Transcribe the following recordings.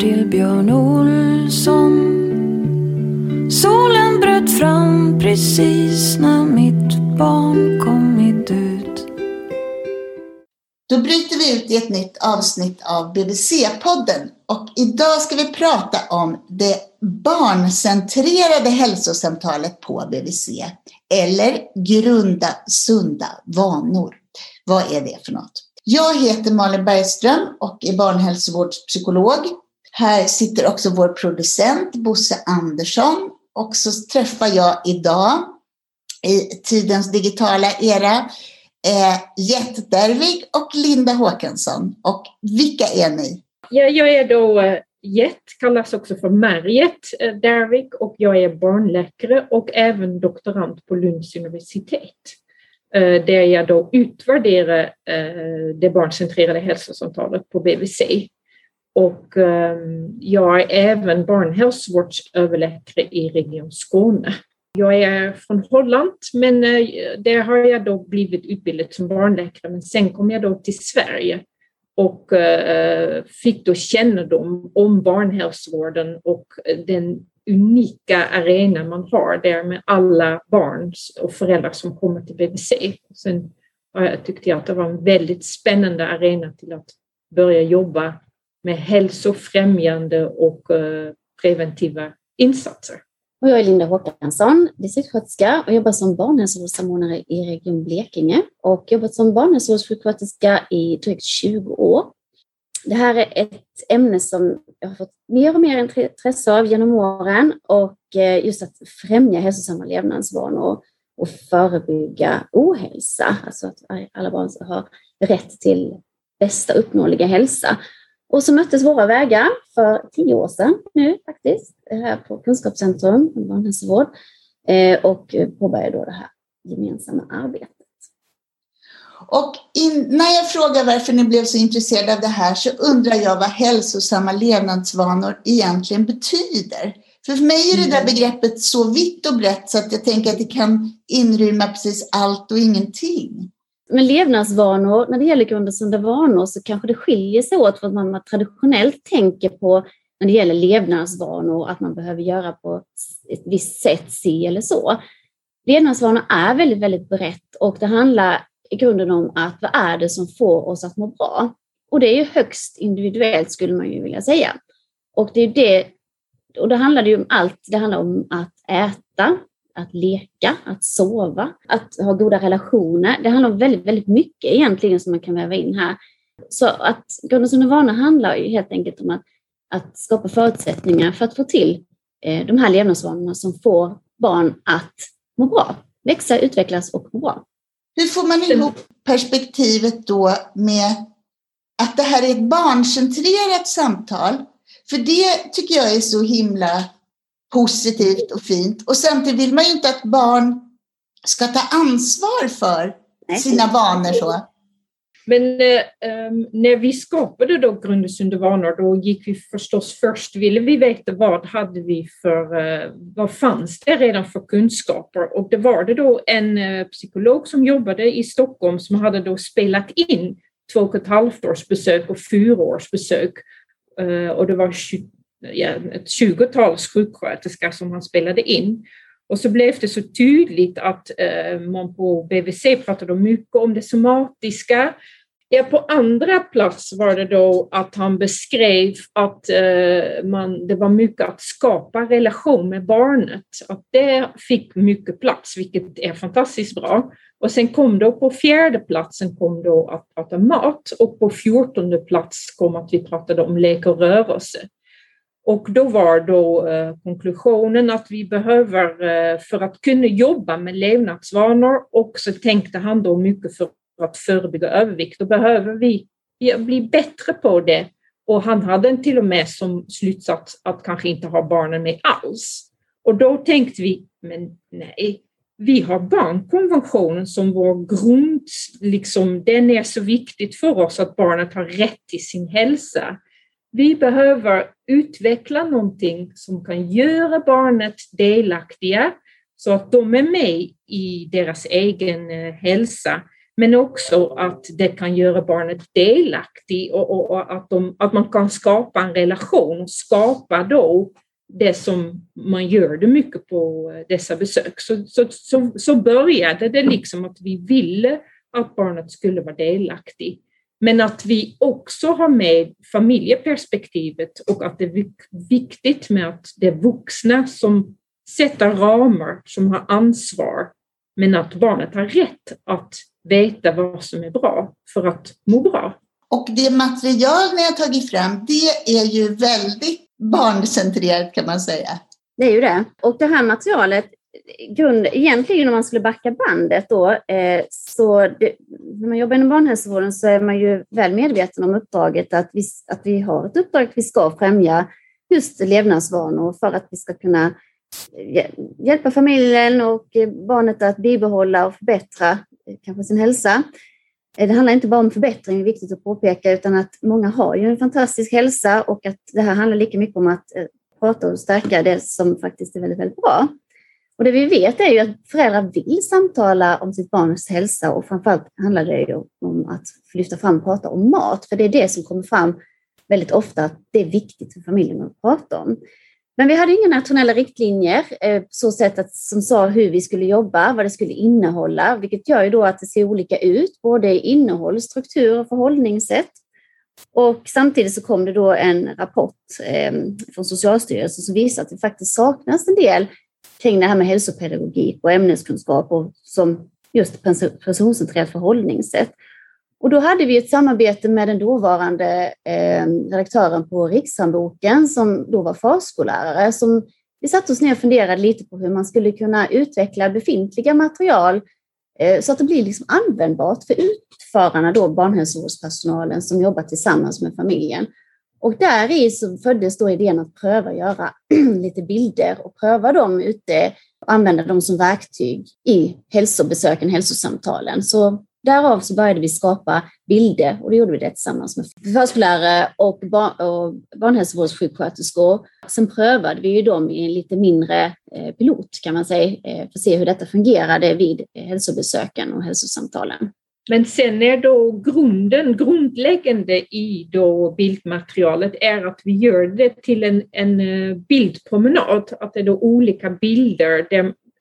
till Björn Olsson. Solen bröt fram precis när mitt barn kommit ut. Då bryter vi ut i ett nytt avsnitt av BBC-podden och idag ska vi prata om det barncentrerade hälsosamtalet på BVC eller grunda sunda vanor. Vad är det för något? Jag heter Malin Bergström och är barnhälsovårdspsykolog. Här sitter också vår producent Bosse Andersson och så träffar jag idag i tidens digitala era eh, Jett Dervig och Linda Håkansson. Och vilka är ni? Ja, jag är då eh, Jett, kallas också för Mariet eh, Dervig och jag är barnläkare och även doktorand på Lunds universitet. Eh, där jag då utvärderar det barncentrerade hälsosamtalet på BVC. Och ehm, jag är även barnhälsovårdsöverläkare i Region Skåne. Jag är från Holland, men eh, där har jag då blivit utbildad som barnläkare, men sen kom jag då till Sverige och eh, fick då kännedom om barnhälsovården och den unika arena man har där med alla barn och föräldrar som kommer till BVC. Sen tyckte jag att det var en väldigt spännande arena till att börja jobba med hälsofrämjande och eh, preventiva insatser. Och jag är Linda Håkansson, distriktssköterska och jobbar som barnhälsovårdssamordnare i Region Blekinge och jobbat som barnhälsovårdssjuksköterska i drygt 20 år. Det här är ett ämne som jag har fått mer och mer intresse av genom åren och eh, just att främja hälsosamma levnadsvanor och förebygga ohälsa, alltså att alla barn har rätt till bästa uppnåeliga hälsa. Och så möttes våra vägar för tio år sedan nu faktiskt, här på Kunskapscentrum för barnhälsovård och påbörjade då det här gemensamma arbetet. Och in, när jag frågar varför ni blev så intresserade av det här så undrar jag vad hälsosamma levnadsvanor egentligen betyder. För, för mig är det där begreppet så vitt och brett så att jag tänker att det kan inrymma precis allt och ingenting. Men levnadsvanor, när det gäller grundsunda vanor så kanske det skiljer sig åt vad man traditionellt tänker på när det gäller levnadsvanor, att man behöver göra på ett visst sätt, si eller så. Levnadsvanor är väldigt, väldigt brett och det handlar i grunden om att vad är det som får oss att må bra? Och det är ju högst individuellt skulle man ju vilja säga. Och det är det, och då handlar ju om allt. Det handlar om att äta, att leka, att sova, att ha goda relationer. Det handlar om väldigt, väldigt mycket egentligen som man kan väva in här. Så att grundsunda vanor handlar ju helt enkelt om att, att skapa förutsättningar för att få till eh, de här levnadsvanorna som får barn att må bra, växa, utvecklas och må bra. Hur får man ihop perspektivet då med att det här är ett barncentrerat samtal? För det tycker jag är så himla positivt och fint. Och samtidigt vill man ju inte att barn ska ta ansvar för sina vanor så. Men eh, när vi skapade då Grundesunda vanor, då gick vi förstås först, ville vi veta vad hade vi för, eh, vad fanns det redan för kunskaper? Och det var det då en eh, psykolog som jobbade i Stockholm som hade då spelat in två och ett halvt års besök och fyra års besök. och det var ett tjugotals sjuksköterskor som han spelade in. Och så blev det så tydligt att eh, man på BVC pratade mycket om det somatiska. Ja, på andra plats var det då att han beskrev att eh, man, det var mycket att skapa relation med barnet. Att det fick mycket plats, vilket är fantastiskt bra. Och sen kom då på fjärde platsen kom då att prata mat och på fjortonde plats kom att vi pratade om lek och rörelse. Och då var då eh, konklusionen att vi behöver, eh, för att kunna jobba med levnadsvanor, och så tänkte han då mycket för att förebygga övervikt, då behöver vi bli bättre på det. Och han hade till och med som slutsats att kanske inte ha barnen med alls. Och då tänkte vi, men nej, vi har barnkonventionen som vår grund, liksom, den är så viktigt för oss att barnet har rätt till sin hälsa. Vi behöver utveckla någonting som kan göra barnet delaktiga så att de är med i deras egen eh, hälsa. men också att det kan göra barnet delaktig och, och, och att, de, att man kan skapa en relation och skapa då det som man gör det mycket på eh, dessa besök. Så, så, så, så började det liksom att vi ville att barnet skulle vara delaktig. Men att vi också har med familjeperspektivet och att det är viktigt med att det är vuxna som sätter ramar, som har ansvar, men att barnet har rätt att veta vad som är bra för att må bra. Och det material ni har tagit fram, det är ju väldigt barncentrerat kan man säga. Det är ju det. Och det här materialet, grund, egentligen om man skulle backa bandet då, eh, så det, när man jobbar inom barnhälsovården så är man ju väl medveten om uppdraget att vi, att vi har ett uppdrag att vi ska främja just levnadsvanor för att vi ska kunna eh, hjälpa familjen och barnet att bibehålla och förbättra eh, kanske sin hälsa. Eh, det handlar inte bara om förbättring, det är viktigt att påpeka, utan att många har ju en fantastisk hälsa och att det här handlar lika mycket om att prata och stärka det som faktiskt är väldigt, väldigt bra. Och det vi vet är ju att föräldrar vill samtala om sitt barns hälsa och framförallt handlar det ju om att lyfta fram och prata om mat, för det är det som kommer fram väldigt ofta, att det är viktigt för familjen att prata om. Men vi hade inga nationella riktlinjer eh, så sätt att, som sa hur vi skulle jobba, vad det skulle innehålla, vilket gör ju då att det ser olika ut, både i innehåll, struktur och förhållningssätt. Och samtidigt så kom det då en rapport eh, från Socialstyrelsen som visar att det faktiskt saknas en del kring det här med hälsopedagogik och ämneskunskap och som just personcentrerat förhållningssätt. Och då hade vi ett samarbete med den dåvarande eh, redaktören på Rikshandboken som då var förskollärare. Som vi satte oss ner och funderade lite på hur man skulle kunna utveckla befintliga material eh, så att det blir liksom användbart för utförarna, då barnhälsovårdspersonalen som jobbar tillsammans med familjen. Och där i så föddes då idén att pröva göra lite bilder och pröva dem ute och använda dem som verktyg i hälsobesöken, hälsosamtalen. Så Därav så började vi skapa bilder och då gjorde vi det tillsammans med förskollärare och, bar och barnhälsovårdssjuksköterskor. Sen prövade vi ju dem i en lite mindre eh, pilot kan man säga eh, för att se hur detta fungerade vid eh, hälsobesöken och hälsosamtalen. Men sen är då grunden, grundläggande i då bildmaterialet är att vi gör det till en, en eh, bildpromenad, att det är då olika bilder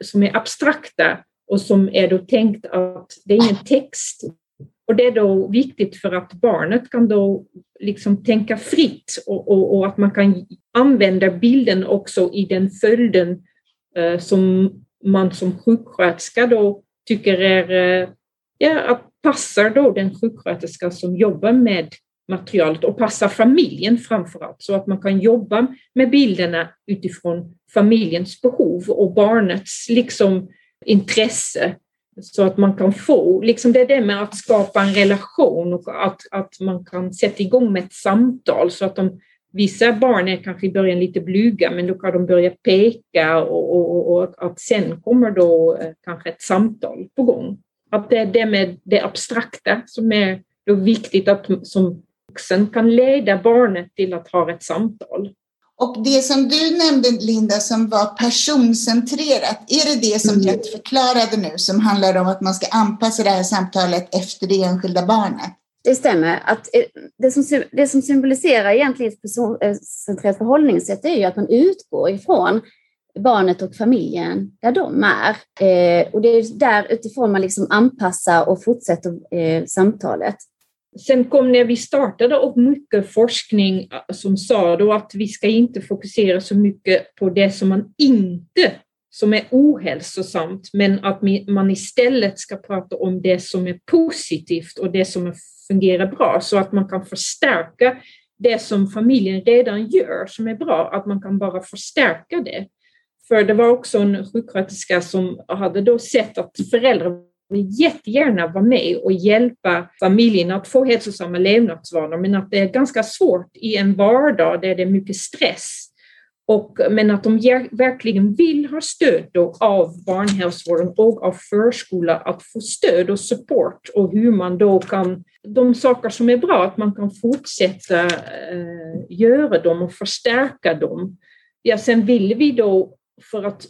som är abstrakta och som är då tänkt att det är ingen text. Och det är då viktigt för att barnet kan då liksom tänka fritt och, och, och att man kan använda bilden också i den följden eh, som man som sjuksköterska då tycker är, eh, ja, att passar då den sjuksköterska som jobbar med materialet och passar familjen framför allt så att man kan jobba med bilderna utifrån familjens behov och barnets liksom intresse så att man kan få, liksom det är det med att skapa en relation och att, att man kan sätta igång med ett samtal så att de, vissa barn är kanske i början lite blyga men då kan de börja peka och, och, och att sen kommer då eh, kanske ett samtal på gång. Att det är det med det abstrakta som är då viktigt att som vuxen kan leda barnet till att ha ett samtal. Och det som du nämnde, Linda, som var personcentrerat, är det det som mm. jag förklarade nu, som handlar om att man ska anpassa det här samtalet efter det enskilda barnet? Det stämmer. Att eh, det, som, det som symboliserar egentligen ett personcentrerat förhållningssätt är ju att man utgår ifrån barnet och familjen där de är. Eh, och det är där utifrån man liksom anpassar och fortsätter eh, samtalet. Sen kom när vi startade upp mycket forskning eh, som sa då att vi ska inte fokusera så mycket på det som man inte, som är ohälsosamt, men att man istället ska prata om det som är positivt och det som fungerar bra så att man kan förstärka det som familjen redan gör som är bra, att man kan bara förstärka det. För det var också en sjuksköterska som hade då sett att föräldrar vill jättegärna vara med och hjälpa familjen att få hälsosamma levnadsvanor, men att det är ganska svårt i en vardag där det är mycket stress. Och, men att de verkligen vill ha stöd då av barnhälsovården och av förskola att få stöd och support och hur man då kan, de saker som är bra, att man kan fortsätta eh, göra dem och förstärka dem. Ja, sen ville vi då för att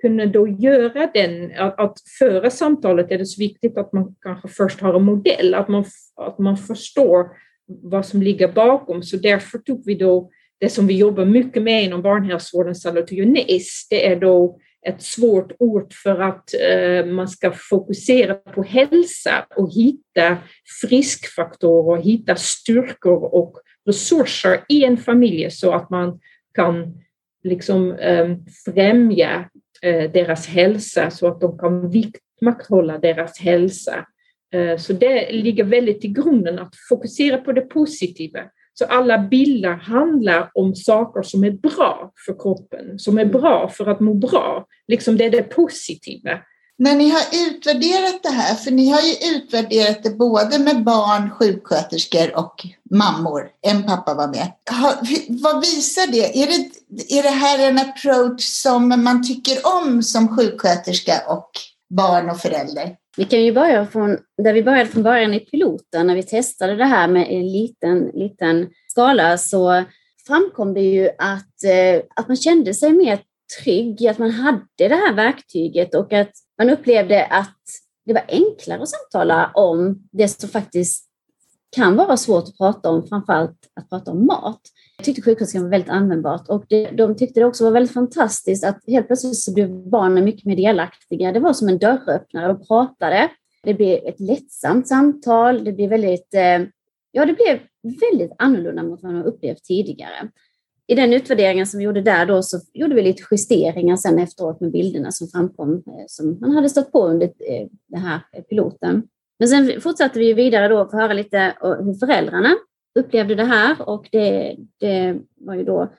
kunna då göra den, att, att föra samtalet är det så viktigt att man kanske först har en modell, att man, att man förstår vad som ligger bakom. Så därför tog vi då det som vi jobbar mycket med inom barnhälsovården, salutogenes, det är då ett svårt ord för att eh, man ska fokusera på hälsa och hitta friskfaktorer, hitta styrkor och resurser i en familj så att man kan liksom eh, främja eh, deras hälsa så att de kan vidmakthålla deras hälsa. Eh, så det ligger väldigt i grunden att fokusera på det positiva. Så alla bilder handlar om saker som är bra för kroppen, som är bra för att må bra. Liksom det är det positiva. När ni har utvärderat det här, för ni har ju utvärderat det både med barn, sjuksköterskor och mammor. En pappa var med. vad visar det? Är, det? är det här en approach som man tycker om som sjuksköterska och barn och förälder? Vi kan ju börja från där vi började från början i piloten när vi testade det här med en liten, liten skala så framkom det ju att, eh, att man kände sig mer trygg i att man hade det här verktyget och att man upplevde att det var enklare att samtala om det som faktiskt kan vara svårt att prata om, framförallt att prata om mat. Jag tyckte sjuksköterskan var väldigt användbart och det, de tyckte det också var väldigt fantastiskt att helt plötsligt så blev barnen mycket mer delaktiga. Det var som en dörröppnare, de pratade. Det blev ett lättsamt samtal, det blev väldigt, eh, ja det blev väldigt annorlunda mot vad man upplevt tidigare. I den utvärderingen som vi gjorde där då så gjorde vi lite justeringar sen efteråt med bilderna som framkom eh, som man hade stått på under eh, den här piloten. Men sen fortsatte vi vidare då för att höra lite hur föräldrarna upplevde det här och det, det var ju då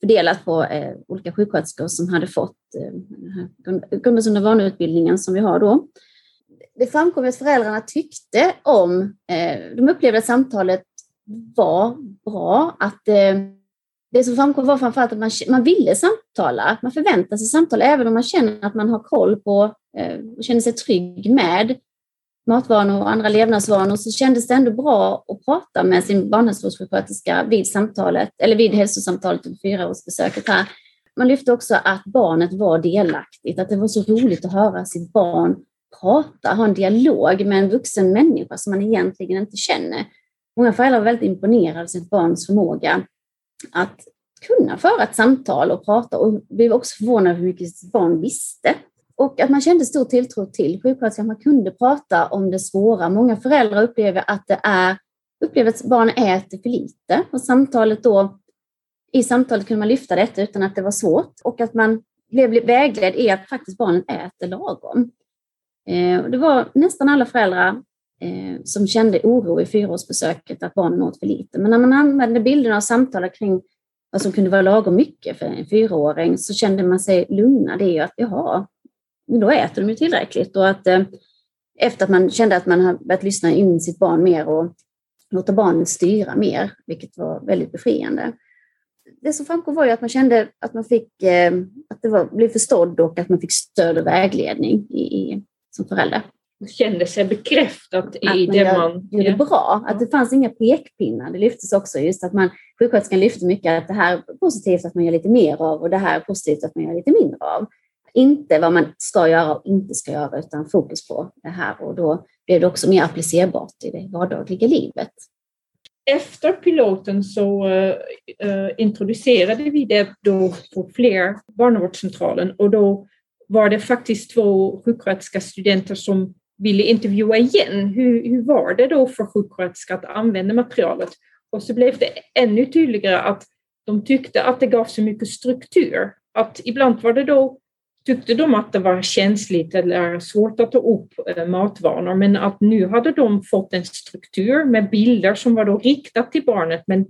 fördelat på eh, olika sjuksköterskor som hade fått eh, och vaneutbildningen som vi har då. Det framkom att föräldrarna tyckte om, eh, de upplevde att samtalet var bra, att eh, det som framkom var framförallt att man, man ville samtala, att man förväntar sig samtal, även om man känner att man har koll på och känner sig trygg med matvanor och andra levnadsvanor så kändes det ändå bra att prata med sin barnhälsovårdssjuksköterska vid samtalet, eller vid hälsosamtalet och fyraårsbesöket här. Man lyfte också att barnet var delaktigt, att det var så roligt att höra sitt barn prata, ha en dialog med en vuxen människa som man egentligen inte känner. Många föräldrar var väldigt imponerade av sitt barns förmåga att kunna föra ett samtal och prata och blev också förvånade över hur mycket barn visste och att man kände stor tilltro till sjuksköterskan. Man kunde prata om det svåra. Många föräldrar upplever att det är upplever att barn äter för lite och samtalet då i samtalet kunde man lyfta detta utan att det var svårt och att man blev vägledd i att faktiskt barnen äter lagom. Eh, det var nästan alla föräldrar eh, som kände oro i fyraårsbesöket att barnen åt för lite. Men när man använde bilderna och samtalade kring vad som kunde vara lagom mycket för en fyraåring så kände man sig lugnad i att jaha, men då äter de ju tillräckligt. Och att eh, efter att man kände att man har börjat lyssna in sitt barn mer och låta barnet styra mer, vilket var väldigt befriande. Det som framkom var ju att man kände att man fick, eh, att det var, blev förstådd och att man fick stöd och vägledning i, i, som förälder. Kände sig bekräftat i att man det man... gjorde ja. bra, att det fanns inga pekpinnar. Det lyftes också just att man, sjuksköterskan lyfte mycket att det här är positivt att man gör lite mer av och det här är positivt att man gör lite mindre av inte vad man ska göra och inte ska göra, utan fokus på det här. Och då blir det också mer applicerbart i det vardagliga livet. Efter piloten så uh, introducerade vi det då på fler barnavårdscentralen och då var det faktiskt två sjuksköterskestudenter som ville intervjua igen. Hur, hur var det då för sjuksköterskor att använda materialet? Och så blev det ännu tydligare att de tyckte att det gav så mycket struktur. Att ibland var det då tyckte de att det var känsligt eller svårt att ta upp eh, matvanor, men att nu hade de fått en struktur med bilder som var då riktat till barnet. Men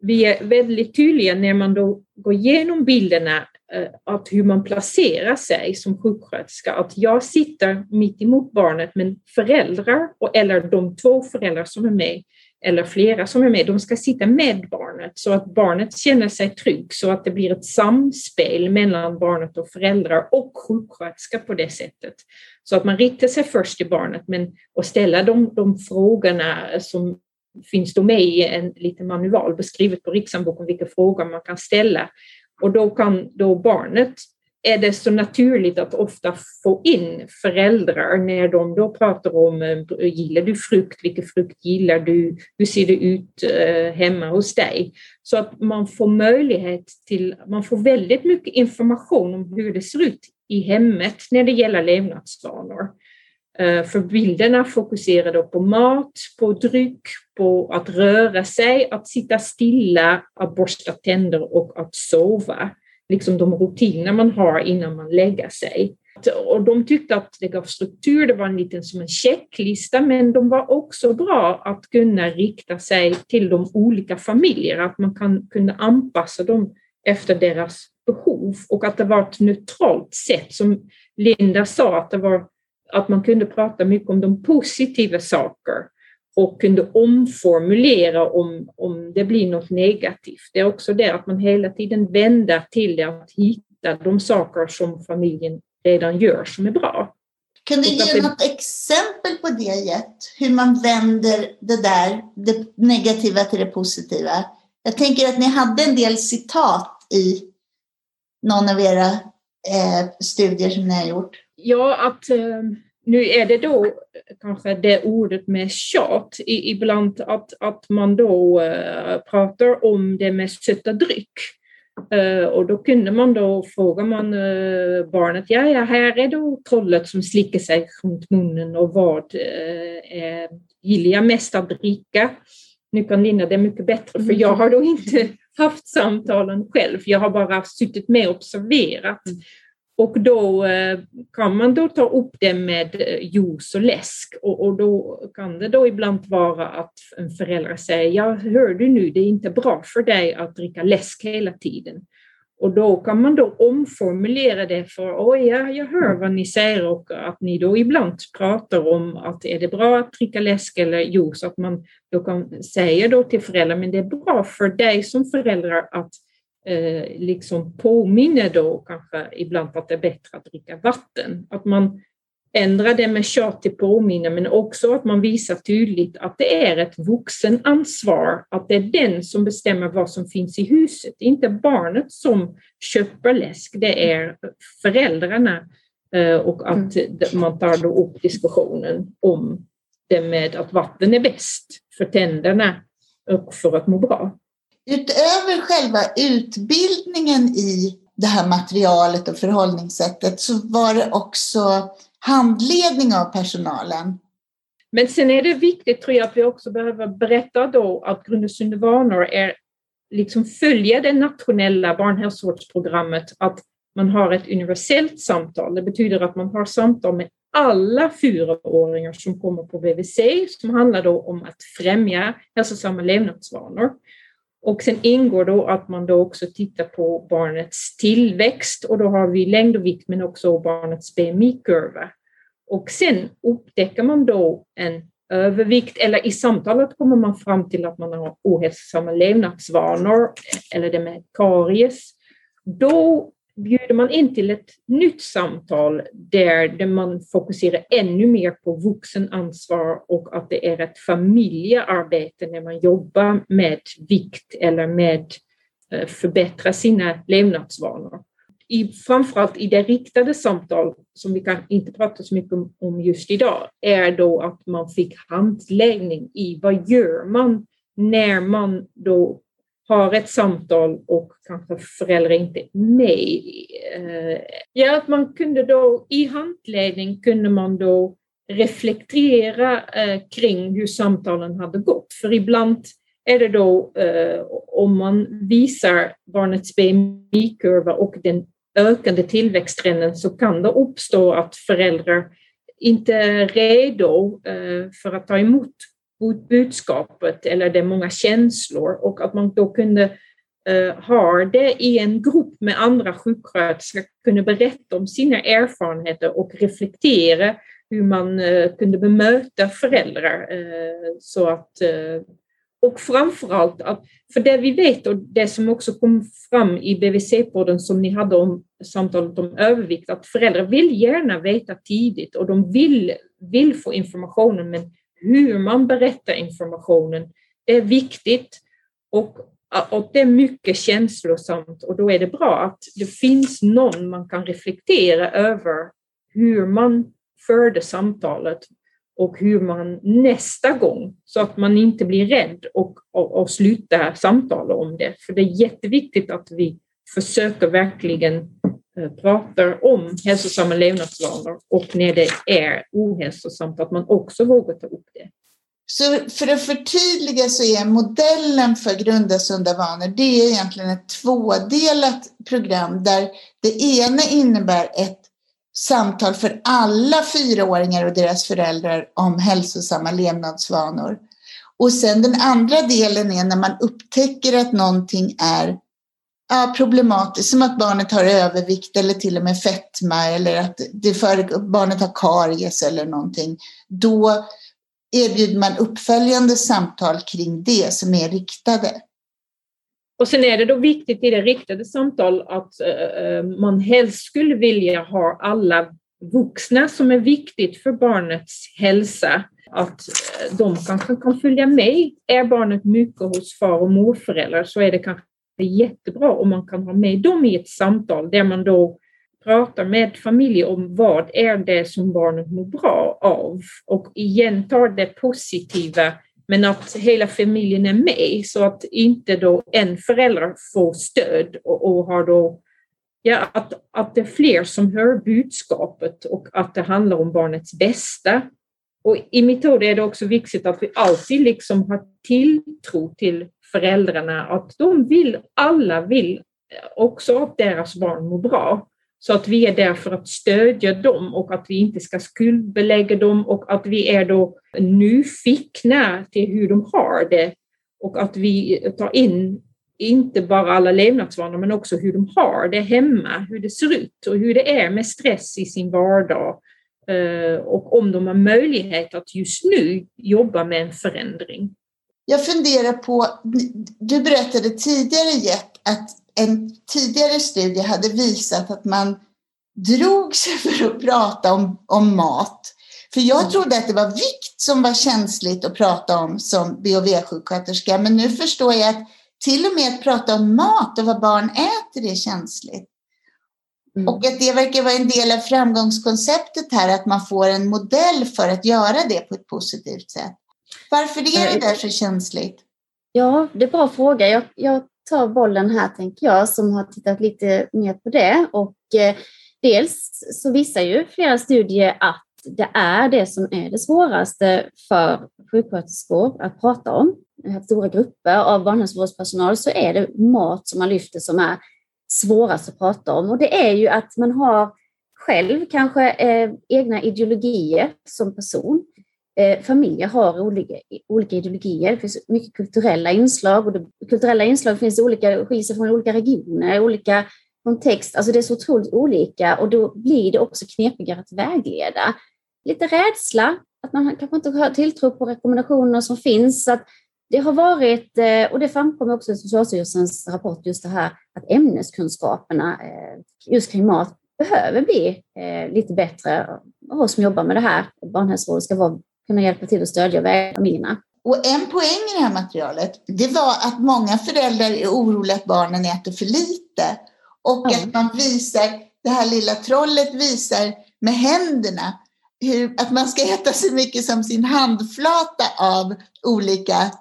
vi är väldigt tydliga när man då går igenom bilderna Eh, att hur man placerar sig som sjuksköterska. Att jag sitter mitt emot barnet, men föräldrar eller de två föräldrar som är med eller flera som är med, de ska sitta med barnet så att barnet känner sig trygg så att det blir ett samspel mellan barnet och föräldrar och sjuksköterska på det sättet. Så att man riktar sig först till barnet men och ställa de, de frågorna som finns då med i en liten manual beskrivet på Riksanboken vilka frågor man kan ställa. Och då kan då barnet är det så naturligt att ofta få in föräldrar när de då pratar om eh, gillar du frukt, vilken frukt gillar du, hur ser det ut eh, hemma hos dig? Så att man får möjlighet till, man får väldigt mycket information om hur det ser ut i hemmet när det gäller levnadsvanor. Eh, för bilderna fokuserar då på mat, på dryck, på att röra sig, att sitta stilla, att borsta tänder och att sova liksom de rutiner man har innan man lägger sig. Och de tyckte att det gav struktur, det var en liten som en checklista, men de var också bra att kunna rikta sig till de olika familjerna, att man kan, kunde anpassa dem efter deras behov och att det var ett neutralt sätt. Som Linda sa, att, det var, att man kunde prata mycket om de positiva saker och kunde omformulera om, om det blir något negativt. Det är också det att man hela tiden vänder till det, att hitta de saker som familjen redan gör som är bra. Kan du ge något exempel på det, Jet? Hur man vänder det där, det negativa till det positiva? Jag tänker att ni hade en del citat i någon av era eh, studier som ni har gjort. Ja, att eh, nu är det då kanske det ordet med tjat, ibland att, att man då eh, pratar om det med söta dryck. Eh, och då kunde man då, fråga man barnet, ja, ja, här är då trollet som slickar sig runt munnen och vad uh, gillar jag mest att dricka? Nu kan Lina det mycket bättre, för jag har då inte haft samtalen själv, jag har bara suttit med och observerat. Mm. Och då eh, kan man då ta upp det med eh, juice och läsk och, och, då kan det då ibland vara att en förälder säger, ja hör du nu, det är inte bra för dig att dricka läsk hela tiden. Och då kan man då omformulera det för, oj, ja, jag hör vad ni säger och att ni då ibland pratar om att är det bra att dricka läsk eller juice, att man då kan säga då till föräldrar, men det är bra för dig som förälder att eh, liksom påminner då kanske ibland att det är bättre att dricka vatten. Att man ändrar det med tjat till påminner men också att man visar tydligt att det är ett vuxenansvar, att det är den som bestämmer vad som finns i huset, inte barnet som köper läsk, det är föräldrarna eh, och att mm. man tar då upp diskussionen om det med att vatten är bäst för tänderna och för att må bra utöver själva utbildningen i det här materialet och förhållningssättet så var det också handledning av personalen. Men sen är det viktigt tror jag att vi också behöver berätta då att Grundesunda vanor är liksom följa det nationella barnhälsovårdsprogrammet att man har ett universellt samtal. Det betyder att man har samtal med alla fyraåringar som kommer på BVC som handlar då om att främja hälsosamma levnadsvanor. Och sen ingår då att man då också tittar på barnets tillväxt och då har vi längd och vikt men också barnets BMI-kurva. Och sen upptäcker man då en övervikt eller i samtalet kommer man fram till att man har ohälsosamma levnadsvanor eller det med karies. Då bjuder man in till ett nytt samtal där man fokuserar ännu mer på vuxenansvar och att det är ett familjearbete när man jobbar med vikt eller med att förbättra sina levnadsvanor. I, framförallt i det riktade samtal, som vi kan inte prata så mycket om just idag, är då att man fick handläggning i vad gör man när man då har ett samtal och kanske föräldrar inte är med. Eh, ja, att man kunde då i handledning kunde man då reflektera eh, kring hur samtalen hade gått. För ibland är det då eh, om man visar barnets BMI-kurva och den ökande tillväxttrenden så kan det uppstå att föräldrar inte är redo för att ta emot budskapet eller det är många känslor och att man då kunde uh, ha det i en grupp med andra sjuksköterskor, kunde berätta om sina erfarenheter och reflektera hur man uh, kunde bemöta föräldrar. Uh, så att, och framförallt, att, för det vi vet och det som också kom fram i BVC-podden som ni hade om samtalet om övervikt, att föräldrar vill gärna veta tidigt och de vill, vill få informationen men hur man berättar informationen är viktigt. Och och det är mycket känslosamt och då är det bra att det finns någon man kan reflektera över hur man förde samtalet och hur man nästa gång, så att man inte blir rädd och, och, och slutar samtala om det. För det är jätteviktigt att vi försöker verkligen Eh, pratar om hälsosamma levnadsvanor och när det är ohälsosamt att man också vågar ta upp det. Så för att förtydliga så är modellen för Grunda sunda vanor, det är egentligen ett tvådelat program där det ena innebär ett samtal för alla fyraåringar och deras föräldrar om hälsosamma levnadsvanor. Och sen den andra delen är när man upptäcker att någonting är ja, problematiskt, som att barnet har övervikt eller till och med fetma eller att det för, barnet har karies eller någonting. Då erbjuder man uppföljande samtal kring det som är riktade. Och sen är det då viktigt i det riktade samtal att uh, man helst skulle vilja ha alla vuxna som är viktigt för barnets hälsa, att eh, de kanske kan följa med. Är barnet mycket hos far och morföräldrar så är det kanske är jättebra om man kan ha med dem i ett samtal där man då pratar med familjen om vad är det som barnet mår bra av och igen tar det positiva men att hela familjen är med så att inte då en förälder får stöd och, och har då Ja, att, att det är fler som hör budskapet och att det handlar om barnets bästa. Och i metod är det också viktigt att vi alltid liksom har tilltro till föräldrarna, att de vill, alla vill eh, också att deras barn mår bra. Så att vi är där för att stödja dem och att vi inte ska skuldbelägga dem och att vi är då nyfikna till hur de har det och att vi tar in inte bara alla levnadsvanor men också hur de har det hemma, hur det ser ut och hur det är med stress i sin vardag eh, och om de har möjlighet att just nu jobba med en förändring. Jag funderar på, du berättade tidigare Jet att en tidigare studie hade visat att man drog sig för att prata om, om mat. För jag mm. trodde att det var vikt som var känsligt att prata om som BHV-sjuksköterska, men nu förstår jag att till och med att prata om mat och vad barn äter är känsligt. Mm. Och att det verkar vara en del av framgångskonceptet här, att man får en modell för att göra det på ett positivt sätt. Varför är det där så känsligt? Ja, det är en bra fråga. Jag, jag tar bollen här, tänker jag, som har tittat lite mer på det. Och eh, dels så visar ju flera studier att det är det som är det svåraste för sjuksköterskor att prata om. Vi har stora grupper av barnhälsovårdspersonal så är det mat som man lyfter som är svårast att prata om. Och det är ju att man har själv kanske eh, egna ideologier som person. Eh, familjer har olika, olika ideologier. Det finns mycket kulturella inslag och det, kulturella inslag finns olika, skiljer sig från olika regioner, olika kontext. Alltså det är så otroligt olika och då blir det också knepigare att vägleda. Lite rädsla, att man kanske inte har tilltro på rekommendationer som finns. Att det har varit, eh, och det framkommer också i Socialstyrelsens rapport, just det här att ämneskunskaperna eh, just kring mat behöver bli eh, lite bättre. Och oss som jobbar med det här, barnhälsovård, ska vara kunna hjälpa till att stödja familjerna. Och en poäng i det här materialet, det var att många föräldrar är oroliga att barnen äter för lite. Och mm. att man visar, det här lilla trollet visar med händerna hur, att man ska äta så mycket som sin handflata av olika,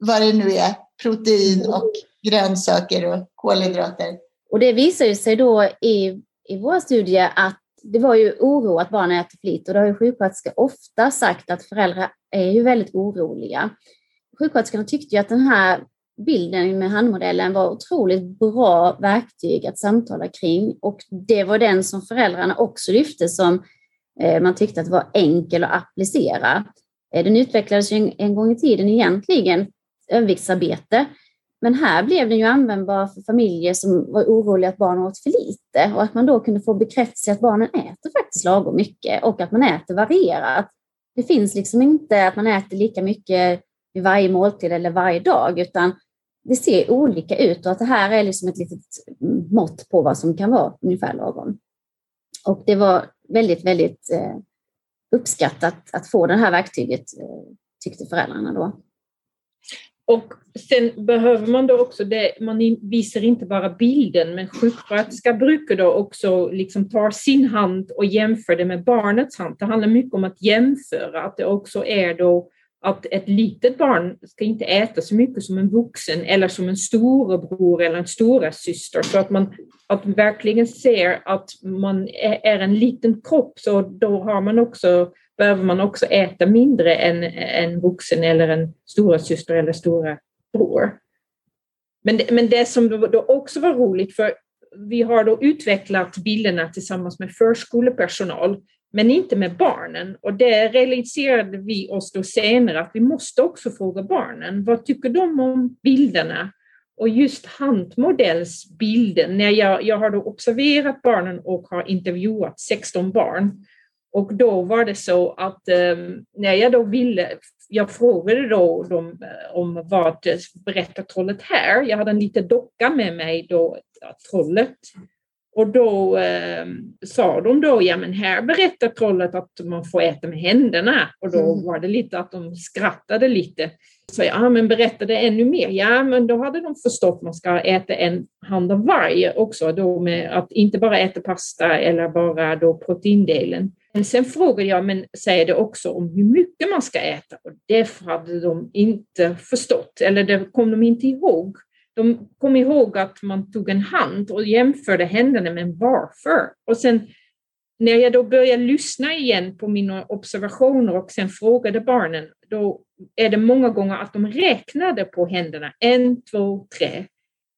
vad det nu är, protein och grönsaker och kolhydrater. Och det visar ju sig då i, i våra studier att det var ju oro att barnen äter för lite och det har ju sjuksköterskor ofta sagt att föräldrar är ju väldigt oroliga. Sjuksköterskorna tyckte ju att den här bilden med handmodellen var otroligt bra verktyg att samtala kring och det var den som föräldrarna också lyfte som eh, man tyckte att var enkel att applicera. Eh, den utvecklades ju en gång i tiden egentligen överviktsarbete men här blev den ju användbar för familjer som var oroliga att barnen åt för lite och att man då kunde få bekräftelse att barnen äter faktiskt lagom mycket och att man äter varierat. Det finns liksom inte att man äter lika mycket vid varje måltid eller varje dag, utan det ser olika ut och att det här är liksom ett litet mått på vad som kan vara ungefär lagom. Och det var väldigt, väldigt eh, uppskattat att få det här verktyget, eh, tyckte föräldrarna då. Och sen behöver man då också det, man visar inte bara bilden, men sjuksköterska brukar då också liksom ta sin hand och jämföra det med barnets hand. Det handlar mycket om att jämföra, att det också är då att ett litet barn ska inte äta så mycket som en vuxen eller som en storebror eller en stora syster så att man att verkligen ser att man är en liten kropp så då har man också, behöver man också äta mindre än en vuxen eller en stora syster eller stora bror. Men det, men det som då också var roligt, för vi har då utvecklat bilderna tillsammans med förskolepersonal men inte med barnen. Och det realiserade vi oss då senare att vi måste också fråga barnen. Vad tycker de om bilderna? Och just hantmodellsbilden, när jag, jag har då observerat barnen och har intervjuat 16 barn. Och då var det så att eh, när jag då ville, jag frågade då dem eh, om vad berättar trollet här? Jag hade en liten docka med mig då, trollet. Och då eh, sa de då, ja men här berättar trollet att man får äta med händerna. Och då mm. var det lite att de skrattade lite. Så ja men berättade ännu mer. Ja men då hade de förstått att man ska äta en hand av varje också. Då med att inte bara äta pasta eller bara då proteindelen. Men sen frågade jag, men säger det också om hur mycket man ska äta? Och det hade de inte förstått, eller det kom de inte ihåg. De kom ihåg att man tog en hand och jämförde händerna men varför. Och sen när jag då började lyssna igen på mina observationer och sen frågade barnen, då är det många gånger att de räknade på händerna. En, två, tre.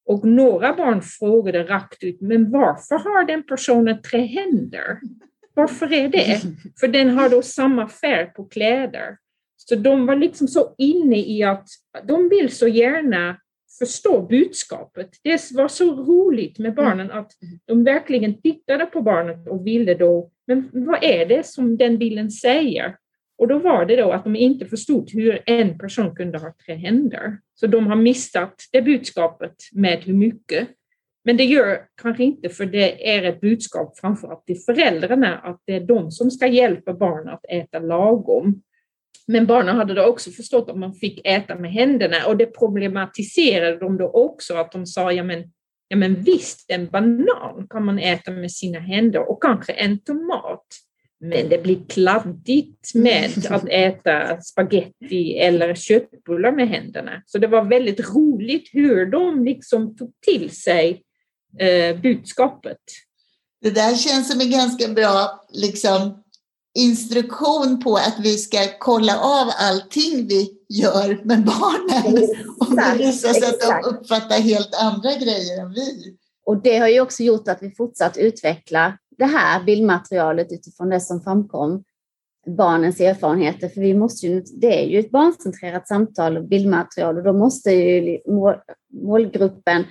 Och några barn frågade rakt ut, men varför har den personen tre händer? Varför är det? För den har då samma färg på kläder. Så de var liksom så inne i att de vill så gärna förstå budskapet. Det var så roligt med barnen att de verkligen tittade på barnet och ville då, men vad är det som den bilden säger? Och då var det då att de inte förstod hur en person kunde ha tre händer. Så de har missat det budskapet med hur mycket. Men det gör kanske inte för det är ett budskap framförallt till föräldrarna att det är de som ska hjälpa barnen att äta lagom. Men barnen hade då också förstått att man fick äta med händerna och det problematiserade de då också att de sa ja men, ja men visst en banan kan man äta med sina händer och kanske en tomat. Men det blir kladdigt med att äta spaghetti eller köttbullar med händerna. Så det var väldigt roligt hur de liksom tog till sig eh, budskapet. Det där känns som en ganska bra liksom, instruktion på att vi ska kolla av allting vi gör med barnen. Exakt, och det visar sig att de uppfattar helt andra grejer än vi. Och det har ju också gjort att vi fortsatt utveckla det här bildmaterialet utifrån det som framkom, barnens erfarenheter. För vi måste ju, det är ju ett barncentrerat samtal och bildmaterial och då måste ju målgruppen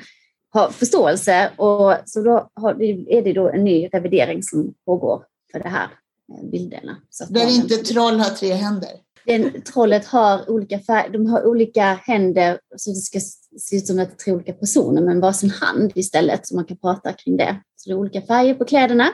ha förståelse och så då är det då en ny revidering som pågår för det här eh, bilderna. Så Där inte troll har tre händer? Den, trollet har olika färger, de har olika händer så det ska se ut som att det är tre olika personer men varsin hand istället så man kan prata kring det. Så det är olika färger på kläderna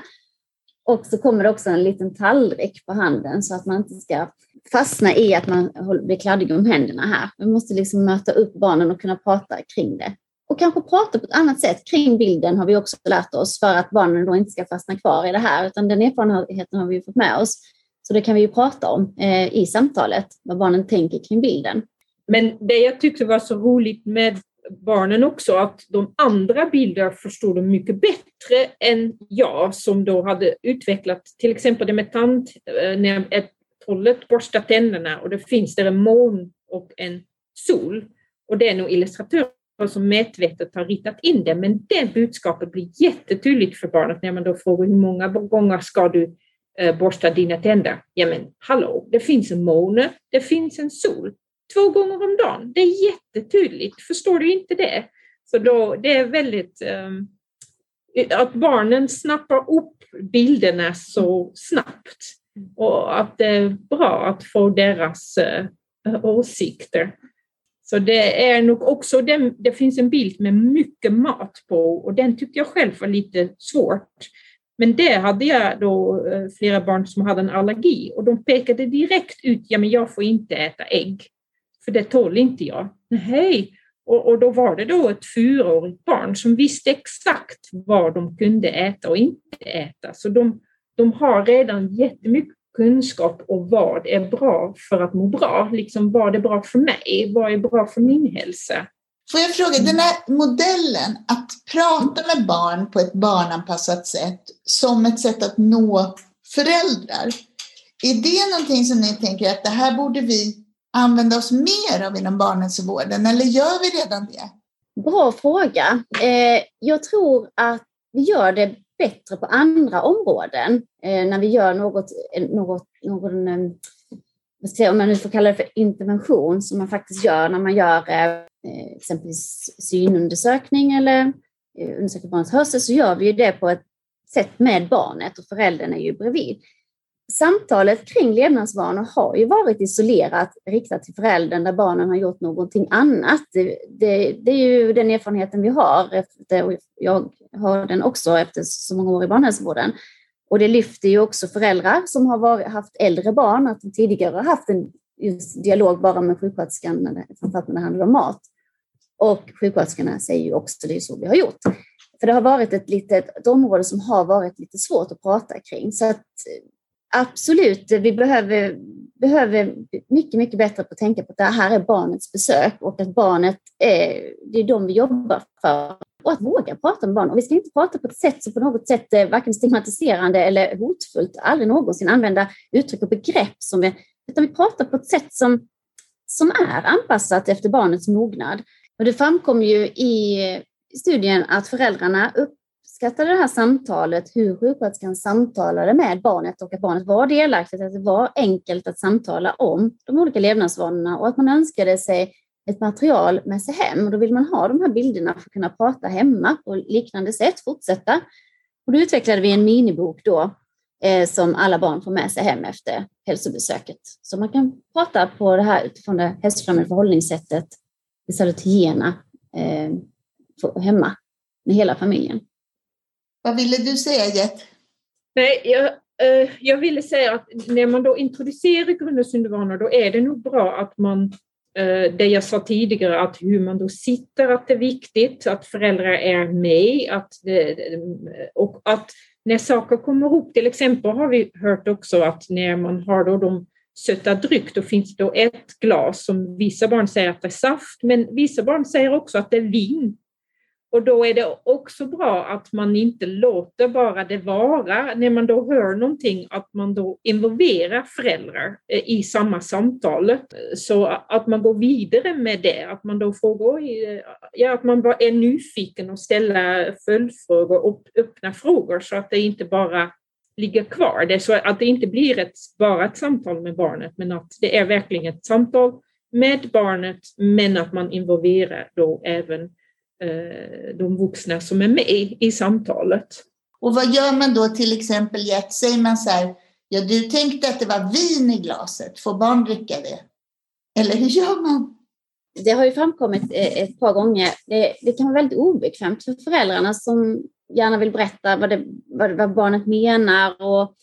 och så kommer det också en liten tallrik på handen så att man inte ska fastna i att man blir kladdig om händerna här. Vi måste liksom möta upp barnen och kunna prata kring det och kanske prata på ett annat sätt kring bilden har vi också lärt oss för att barnen då inte ska fastna kvar i det här, utan den erfarenheten har vi fått med oss. Så det kan vi ju prata om eh, i samtalet, vad barnen tänker kring bilden. Men det jag tyckte var så roligt med barnen också, att de andra bilder förstod de mycket bättre än jag som då hade utvecklat till exempel det med tand, eh, när ett trollet borstar tänderna och det finns där en moln och en sol. Och det är nog illustratören som medvetet har ritat in det, men det budskapet blir jättetydligt för barnet när man då frågar hur många gånger ska du eh, borsta dina tänder? Ja men hallå, det finns en måne, det finns en sol. Två gånger om dagen, det är jättetydligt. Förstår du inte det? Så då, det är väldigt um, att barnen snappar upp bilderna så snabbt och att det är bra att få deras uh, åsikter. Så det är nog också, den, det finns en bild med mycket mat på och den tyckte jag själv var lite svårt. Men det hade jag då eh, flera barn som hade en allergi och de pekade direkt ut, ja men jag får inte äta ägg, för det tål inte jag. nej. Och, och, då var det då ett fyraårigt barn som visste exakt vad de kunde äta och inte äta. Så de, de har redan jättemycket kunskap om vad är bra för att må bra. Liksom vad är bra för mig? Vad är bra för min hälsa? Får jag fråga, den här modellen att prata med barn på ett barnanpassat sätt som ett sätt att nå föräldrar. Är det någonting som ni tänker att det här borde vi använda oss mer av inom barnhälsovården eller gör vi redan det? Bra fråga. Eh, jag tror att vi gör det bättre på andra områden eh, när vi gör något, eh, något någon, eh, om man nu får kalla det för intervention, som man faktiskt gör när man gör eh, eh exempelvis synundersökning eller undersöker barnets hörsel, så gör vi ju det på ett sätt med barnet och föräldern är ju bredvid samtalet kring levnadsvanor har ju varit isolerat riktat till föräldern där barnen har gjort någonting annat. Det, det, det är ju den erfarenheten vi har. Efter, och jag har den också efter så många år i barnhälsovården. Och det lyfter ju också föräldrar som har varit, haft äldre barn, att de tidigare har haft en dialog bara med sjuksköterskan, framförallt när det handlar om mat. Och sjuksköterskorna säger ju också det är så vi har gjort. För det har varit ett, litet, ett område som har varit lite svårt att prata kring. Så att Absolut, vi behöver, behöver mycket, mycket bättre på att tänka på att det här är barnets besök och att barnet är, det är de vi jobbar för. Och att våga prata med barn. Och vi ska inte prata på ett sätt som på något sätt är varken stigmatiserande eller hotfullt. Aldrig någonsin använda uttryck och begrepp som är, utan vi pratar på ett sätt som, som är anpassat efter barnets mognad. Och det framkom ju i studien att föräldrarna upp, uppskattade det här samtalet, hur sjuksköterskan samtalade med barnet och att barnet var delaktigt, att det var enkelt att samtala om de olika levnadsvanorna och att man önskade sig ett material med sig hem. Och då vill man ha de här bilderna för att kunna prata hemma på liknande sätt, fortsätta. Och då utvecklade vi en minibok då eh, som alla barn får med sig hem efter hälsobesöket. Så man kan prata på det här utifrån det hälsofrämjande förhållningssättet, det salutogena, eh, hemma med hela familjen. Vad ville du säga Jet? Nej, jag, eh, jag ville säga att när man då introducerar grund syndvanor då är det nog bra att man eh, det jag sa tidigare, att hur man då sitter, att det är viktigt, att föräldrar är med, att det, och att när saker kommer upp, till exempel har vi hört också att när man har då de söta dryck, då finns det då ett glas som vissa barn säger att det är saft, men vissa barn säger också att det är vin. Och då är det också bra att man inte låter bara det vara, när man då hör någonting, att man då involverar föräldrar eh, i samma samtal. Så att man går vidare med det, att man då frågar, ja, att man bara är nyfiken och ställer följdfrågor och öppna frågor så att det inte bara ligger kvar. Det så att det inte blir ett, bara ett samtal med barnet, men att det är verkligen ett samtal med barnet, men att man involverar då även Eh, de vuxna som är med i samtalet. Och vad gör man då till exempel, Gert? Säger man så här, ja du tänkte att det var vin i glaset, får barn dricka det? Eller hur gör man? Det har ju framkommit eh, ett par gånger. Det, det kan vara väldigt obekvämt för föräldrarna som gärna vill berätta vad, det, vad, vad barnet menar och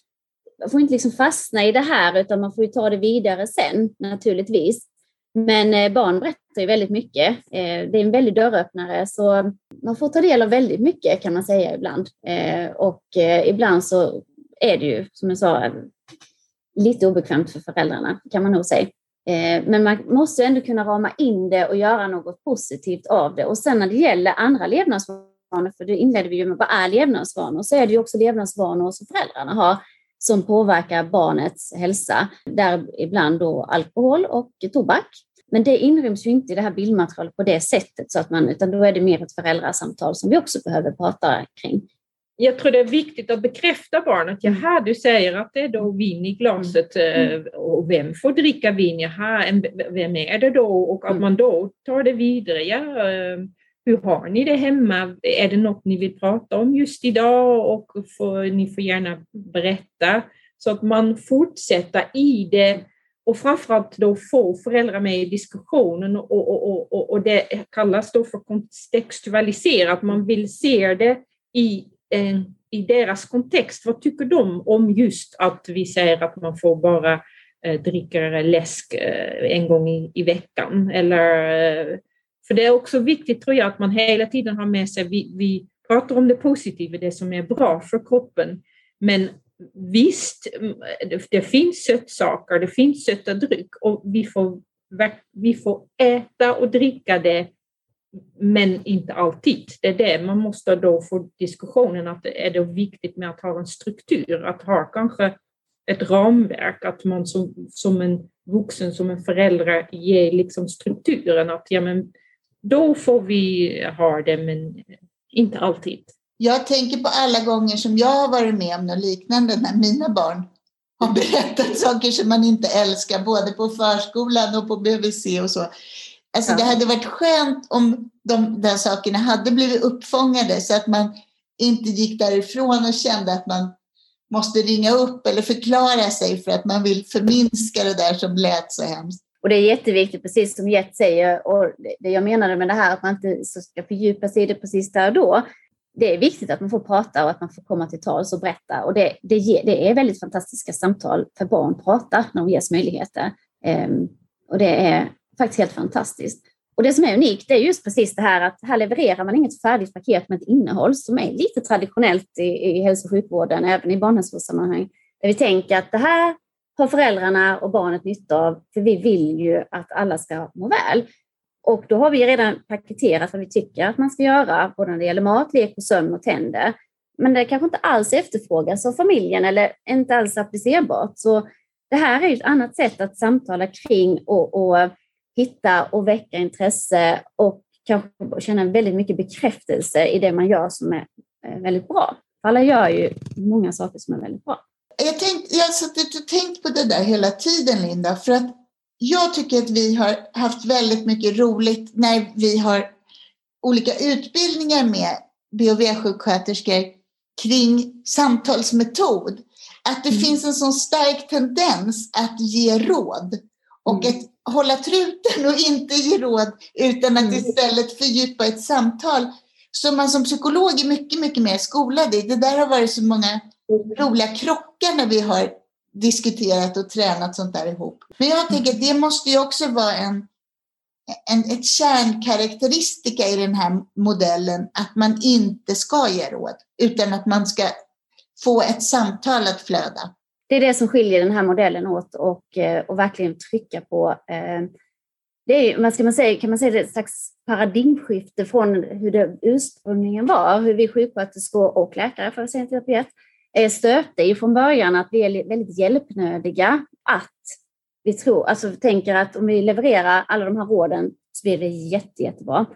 man får inte liksom fastna i det här utan man får ju ta det vidare sen naturligtvis. Men eh, barn berättar sig väldigt mycket. Eh, det är en väldig dörröppnare så man får ta del av väldigt mycket kan man säga ibland. Eh, och eh, ibland så är det ju som jag sa lite obekvämt för föräldrarna kan man nog säga. Men man måste ändå kunna rama in det och göra något positivt av det. Och sen när det gäller andra levnadsvanor, för det inledde vi ju med vad är levnadsvanor, så är det ju också levnadsvanor som föräldrarna har som påverkar barnets hälsa, där ibland då alkohol och tobak. Men det inryms ju inte i det här bildmaterialet på det sättet, så att man, utan då är det mer ett föräldrasamtal som vi också behöver prata kring. Jag tror det är viktigt att bekräfta barnet. Jaha, du säger att det är då vin i glaset mm. Eh, och vem får dricka vin? Jaha, vem är det då? Och att mm. man då tar det vidare. Ja, eh, hur har ni det hemma? Är det något ni vill prata om just idag? Och får, ni får gärna berätta så att man fortsätter i det och framförallt då få föräldrar med i diskussionen och, och, och, och det kallas då för kontextualiserat. Man vill se det i, eh, i deras kontext. Vad tycker de om just att vi säger att man får bara eh, dricker läsk eh, en gång i, i veckan. Eller, eh, för det är också viktigt tror jag att man hela tiden har med sig, vi, vi pratar om det positiva, det som är bra för kroppen, men visst, det finns sötsaker, det finns söta dryck och vi får, vi får äta och dricka det men inte alltid. Det är det man måste då få diskussionen att det är det viktigt med att ha en struktur, att ha kanske ett ramverk, att man som, som en vuxen, som en förälder ger liksom strukturen att ja, men då får vi ha det, men inte alltid. Jag tänker på alla gånger som jag har varit med om något liknande när mina barn har berättat saker som man inte älskar, både på förskolan och på BVC och så. Alltså det hade varit skönt om de där sakerna hade blivit uppfångade så att man inte gick därifrån och kände att man måste ringa upp eller förklara sig för att man vill förminska det där som lät så hemskt. Och det är jätteviktigt, precis som Jet säger, och det jag menade med det här att man inte ska fördjupa sig i det precis där och då. Det är viktigt att man får prata och att man får komma till tals och berätta. Och det, det, ge, det är väldigt fantastiska samtal för barn att prata när de ges möjligheter. Um, och det är faktiskt helt fantastiskt. Och det som är unikt är just precis det här att här levererar man inget färdigt paket med ett innehåll som är lite traditionellt i, i hälso och sjukvården, även i barnhälsovårdssammanhang. Där vi tänker att det här har föräldrarna och barnet nytta av, för vi vill ju att alla ska må väl. Och då har vi redan paketerat vad vi tycker att man ska göra, både när det gäller mat, lek och sömn och tänder. Men det kanske inte alls efterfrågas av familjen eller inte alls applicerbart. Så det här är ett annat sätt att samtala kring och, och hitta och väcka intresse och kanske känna väldigt mycket bekräftelse i det man gör som är eh, väldigt bra. Alla gör ju många saker som är väldigt bra. Jag, tänkt, jag har suttit och tänkt på det där hela tiden, Linda, för att jag tycker att vi har haft väldigt mycket roligt när vi har olika utbildningar med BHV-sjuksköterskor kring samtalsmetod. Att det mm. finns en sån stark tendens att ge råd och mm. ett hålla truten och inte ge råd utan att mm. istället fördjupa ett samtal som man som psykolog är mycket, mycket mer skolad i. Det där har varit så många roliga krockar när vi har diskuterat och tränat sånt där ihop. Men jag tänker att det måste ju också vara en, en, ett kärnkaraktäristika i den här modellen att man inte ska ge råd utan att man ska få ett samtal att flöda det är det som skiljer den här modellen åt och, eh, och verkligen trycka på. Eh, det är, vad ska man säga, kan man säga det är ett slags paradigmskifte från hur det ursprungligen var, hur vi sjuksköterskor och läkare, för att säga till Eh, stöpta i från början att vi är väldigt hjälpnödiga att vi tror, alltså tänker att om vi levererar alla de här råden så blir det jätte, jättebra.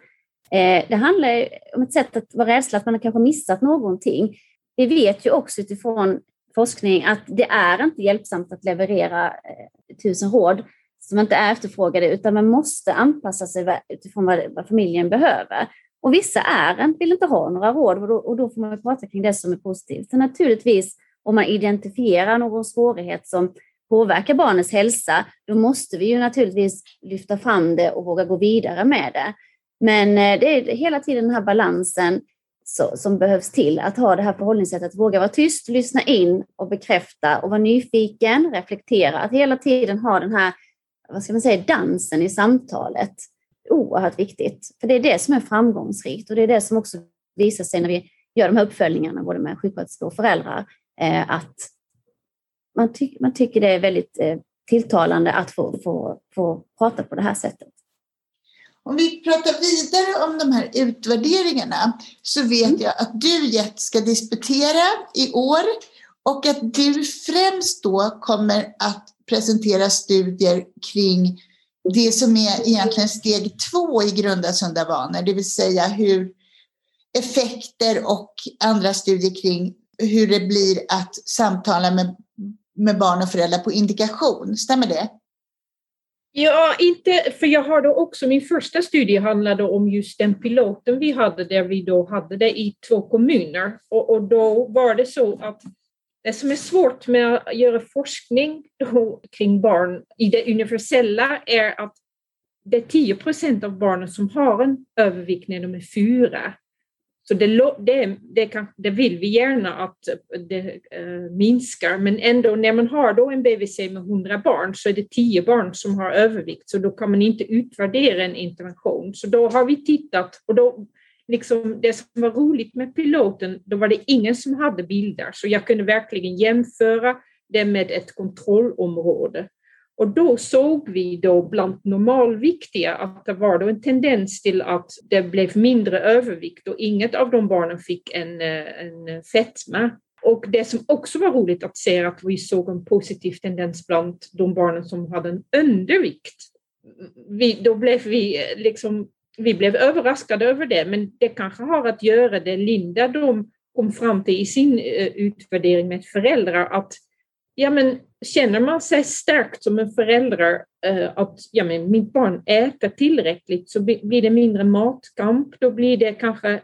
Eh, det handlar om ett sätt att vara rädsla att man har kanske missat någonting. Vi vet ju också utifrån forskning att det är inte hjälpsamt att leverera eh, tusen råd som inte är efterfrågade, utan man måste anpassa sig utifrån vad familjen behöver. Och vissa är, vill inte ha några råd och då, och då får man prata kring det som är positivt. Så naturligtvis, om man identifierar någon svårighet som påverkar barnets hälsa, då måste vi ju naturligtvis lyfta fram det och våga gå vidare med det. Men eh, det är hela tiden den här balansen så, som behövs till att ha det här förhållningssättet, att våga vara tyst, lyssna in och bekräfta och vara nyfiken, reflektera, att hela tiden ha den här, vad ska man säga, dansen i samtalet. Oerhört viktigt, för det är det som är framgångsrikt och det är det som också visar sig när vi gör de här uppföljningarna, både med sjuksköterskor och föräldrar, eh, att man, ty man tycker det är väldigt eh, tilltalande att få, få, få prata på det här sättet. Om vi pratar vidare om de här utvärderingarna så vet mm. jag att du Jet ska disputera i år och att du främst då kommer att presentera studier kring det som är egentligen steg två i grunda sunda vanor, det vill säga hur effekter och andra studier kring hur det blir att samtala med, med barn och föräldrar på indikation. Stämmer det? Ja, inte, för jag har då också, min första studie handlade om just den piloten vi hade, där vi då hade det i två kommuner. Och, och då var det så att det som är svårt med att göra forskning kring barn i det universella är att det är 10 procent av barnen som har en övervikt när de är fyra. Så det, det, det, kan, det, vill vi gärna att det äh, minskar, men ändå när man har då en BVC med 100 barn så är det 10 barn som har övervikt, så då kan man inte utvärdera en intervention. Så då har vi tittat och då liksom det som var roligt med piloten, då var det ingen som hade bilder, så jag kunde verkligen jämföra det med ett kontrollområde. Och då såg vi då bland normalviktiga att det var då en tendens till att det blev mindre övervikt och inget av de barnen fick en, eh, en fetma. Och det som också var roligt att se att vi såg en positiv tendens bland de barnen som hade en undervikt. Vi, då blev vi eh, liksom vi blev överraskade över det, men det kanske har att göra det Linda de kom fram till i sin eh, utvärdering med föräldrar, att ja, men, känner man sig stärkt som en förälder eh, att ja, men, mitt barn äter tillräckligt så blir det mindre matkamp, då blir det kanske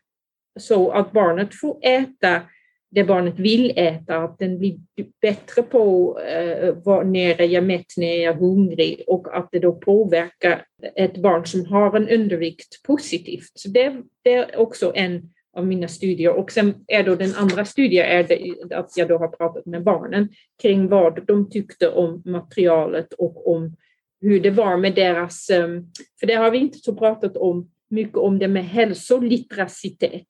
så att barnet får äta det barnet vill äta, att den blir bättre på eh, när jag är mätt, när jag är hungrig och att det då påverkar ett barn som har en undervikt positivt. Så det, det är också en av mina studier. Och sen är då den andra studien är det att jag då har pratat med barnen kring vad de tyckte om materialet och om hur det var med deras, eh, för det har vi inte så pratat om mycket om det med hälsoliteracitet.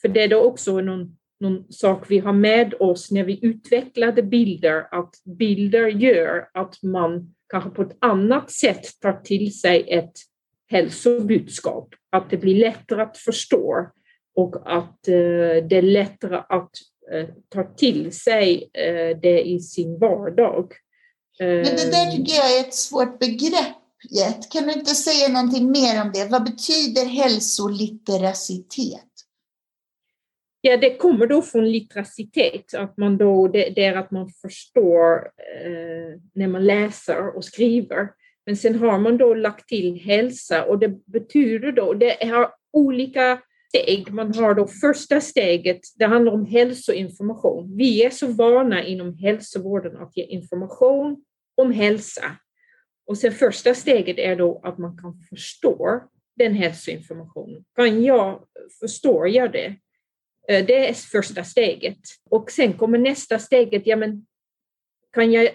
För det är då också någon någon sak vi har med oss när vi utvecklade bilder, att bilder gör att man kanske på ett annat sätt tar till sig ett hälsobudskap, att det blir lättare att förstå och att eh, det är lättare att eh, ta till sig eh, det i sin vardag. Men det där tycker jag är ett svårt begrepp, Jet. Kan du inte säga någonting mer om det? Vad betyder hälsolitteracitet? Ja, det kommer då från litteracitet, att man då, det, det är att man förstår eh, när man läser och skriver. Men sen har man då lagt till hälsa och det betyder då, det har olika steg. Man har då första steget, det handlar om hälsoinformation. Vi är så vana inom hälsovården att ge information om hälsa. Och sen första steget är då att man kan förstå den hälsoinformationen. Kan jag, förstår jag det? Eh, det är första steget. Och sen kommer nästa steget, ja men kan jag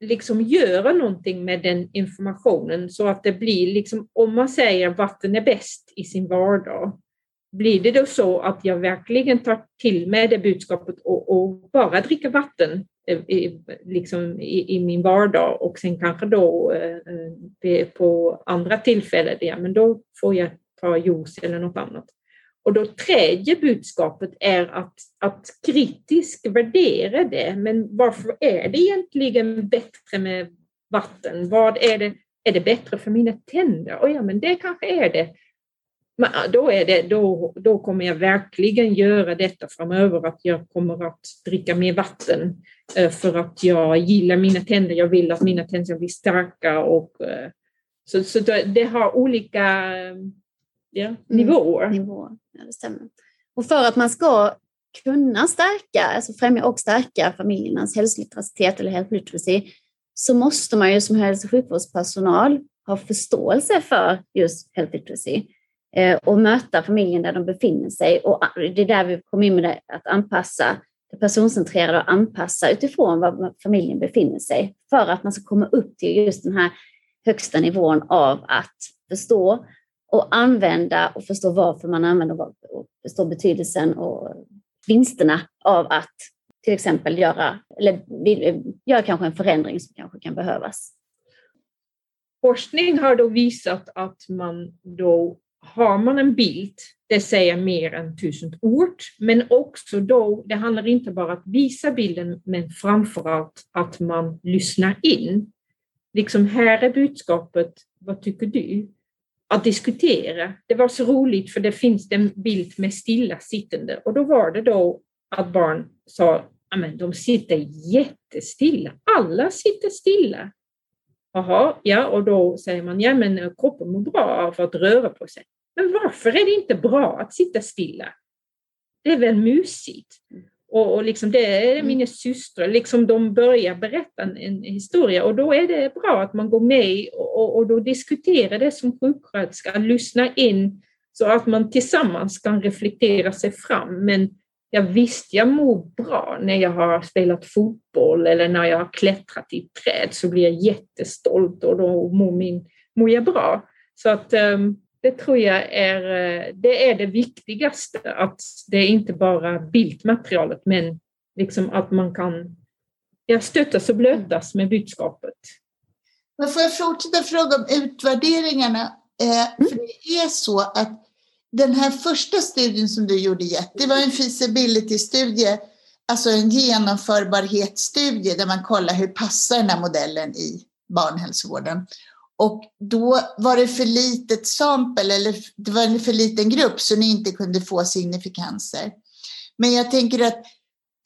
liksom göra någonting med den informationen så att det blir liksom, om man säger vatten är bäst i sin vardag, blir det då så att jag verkligen tar till mig det budskapet och, och bara dricker vatten eh, i, liksom i, i, min vardag och sen kanske då eh, eh, på andra tillfällen, ja men då får jag ta juice eller något annat. Och då tredje budskapet är att, att kritiskt värdera det. Men varför är det egentligen bättre med vatten? Vad är det? Är det bättre för mina tänder? Och ja, men det kanske är det. Men då, är det då, då kommer jag verkligen göra detta framöver, att jag kommer att dricka mer vatten eh, för att jag gillar mina tänder. Jag vill att mina tänder ska bli starka. Och, eh, så, så det har olika ja, mm. nivåer. Mm, nivåer. Ja, det stämmer. Och för att man ska kunna stärka, alltså främja och stärka familjernas hälsolitteracitet eller health literacy, så måste man ju som hälso och sjukvårdspersonal ha förståelse för just health eh, literacy och möta familjen där de befinner sig. Och det är där vi kommer in med det, att anpassa det personcentrerade och anpassa utifrån var familjen befinner sig för att man ska komma upp till just den här högsta nivån av att förstå och använda och förstå varför man använder och förstå betydelsen och vinsterna av att till exempel göra, eller göra kanske en förändring som kanske kan behövas. Forskning har då visat att man då har man en bild, det säger mer än tusen ord, men också då, det handlar inte bara att visa bilden, men framförallt att man lyssnar in. Liksom här är budskapet, vad tycker du? Att diskutera. Det var så roligt för det finns en bild med stillasittande och då var det då att barn sa att de sitter jättestilla. Alla sitter stilla. Jaha, ja, och då säger man ja, men kroppen mår bra av att röra på sig. Men varför är det inte bra att sitta stilla? Det är väl mysigt? Och, och liksom det är mm. mina systrar, liksom de börjar berätta en, en, historia och då är det bra att man går med och, och, och då diskuterar det som sjuksköterska, lyssnar in Så att man tillsammans kan reflektera sig fram. Men jag visst, jag mår bra när jag har spelat fotboll eller när jag har klättrat i ett träd så blir jag jättestolt och då mår, min, mår jag bra. Så att um, det tror jag är det, är det viktigaste, att det är inte bara bildmaterialet men liksom att man kan ja, stöttas och blötas med budskapet. Men får jag fortsätta fråga om utvärderingarna? Eh, mm. För det är så att den här första studien som du gjorde, Jet, det var en feasibility-studie, alltså en genomförbarhetsstudie där man kollar hur passar den här modellen i barnhälsovården. Och då var det för litet sample, eller det var en för liten grupp, så ni inte kunde få signifikanser. Men jag tänker att,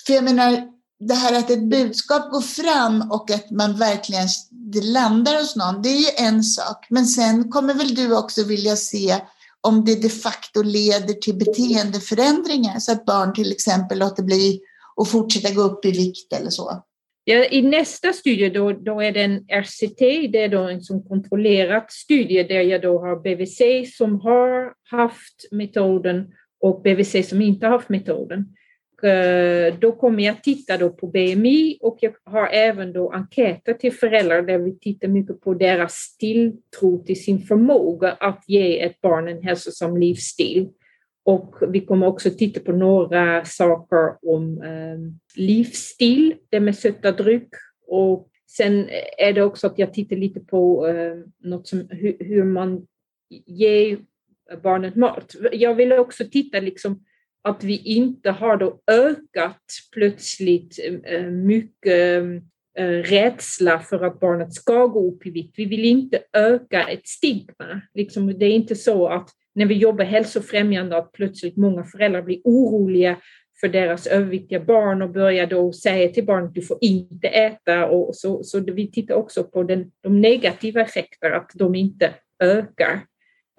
för jag menar, det här att ett budskap går fram och att man verkligen det landar hos någon, det är ju en sak. Men sen kommer väl du också vilja se om det de facto leder till beteendeförändringar så att barn till exempel låter bli att fortsätta gå upp i vikt eller så. Ja, I nästa studie då, då är det en RCT, det är då en som kontrollerat studie där jag då har BVC som har haft metoden och BVC som inte har haft metoden. Eh, då kommer jag titta då på BMI och jag har även då enkäter till föräldrar där vi tittar mycket på deras tilltro till sin förmåga att ge ett barn en hälsosam livsstil. Och vi kommer också titta på några saker om eh, livsstil, det med söta dryck. Och sen är det också att jag tittar lite på eh, något som, hur, hur man ger barnet mat. Jag vill också titta liksom att vi inte har då ökat plötsligt eh, mycket eh, rädsla för att barnet ska gå upp i vikt. Vi vill inte öka ett stigma. Liksom, det är inte så att när vi jobbar hälsofrämjande att plötsligt många föräldrar blir oroliga för deras överviktiga barn och börjar då säga till barnet du får inte äta. Och så, så vi tittar också på den, de negativa effekterna, att de inte ökar.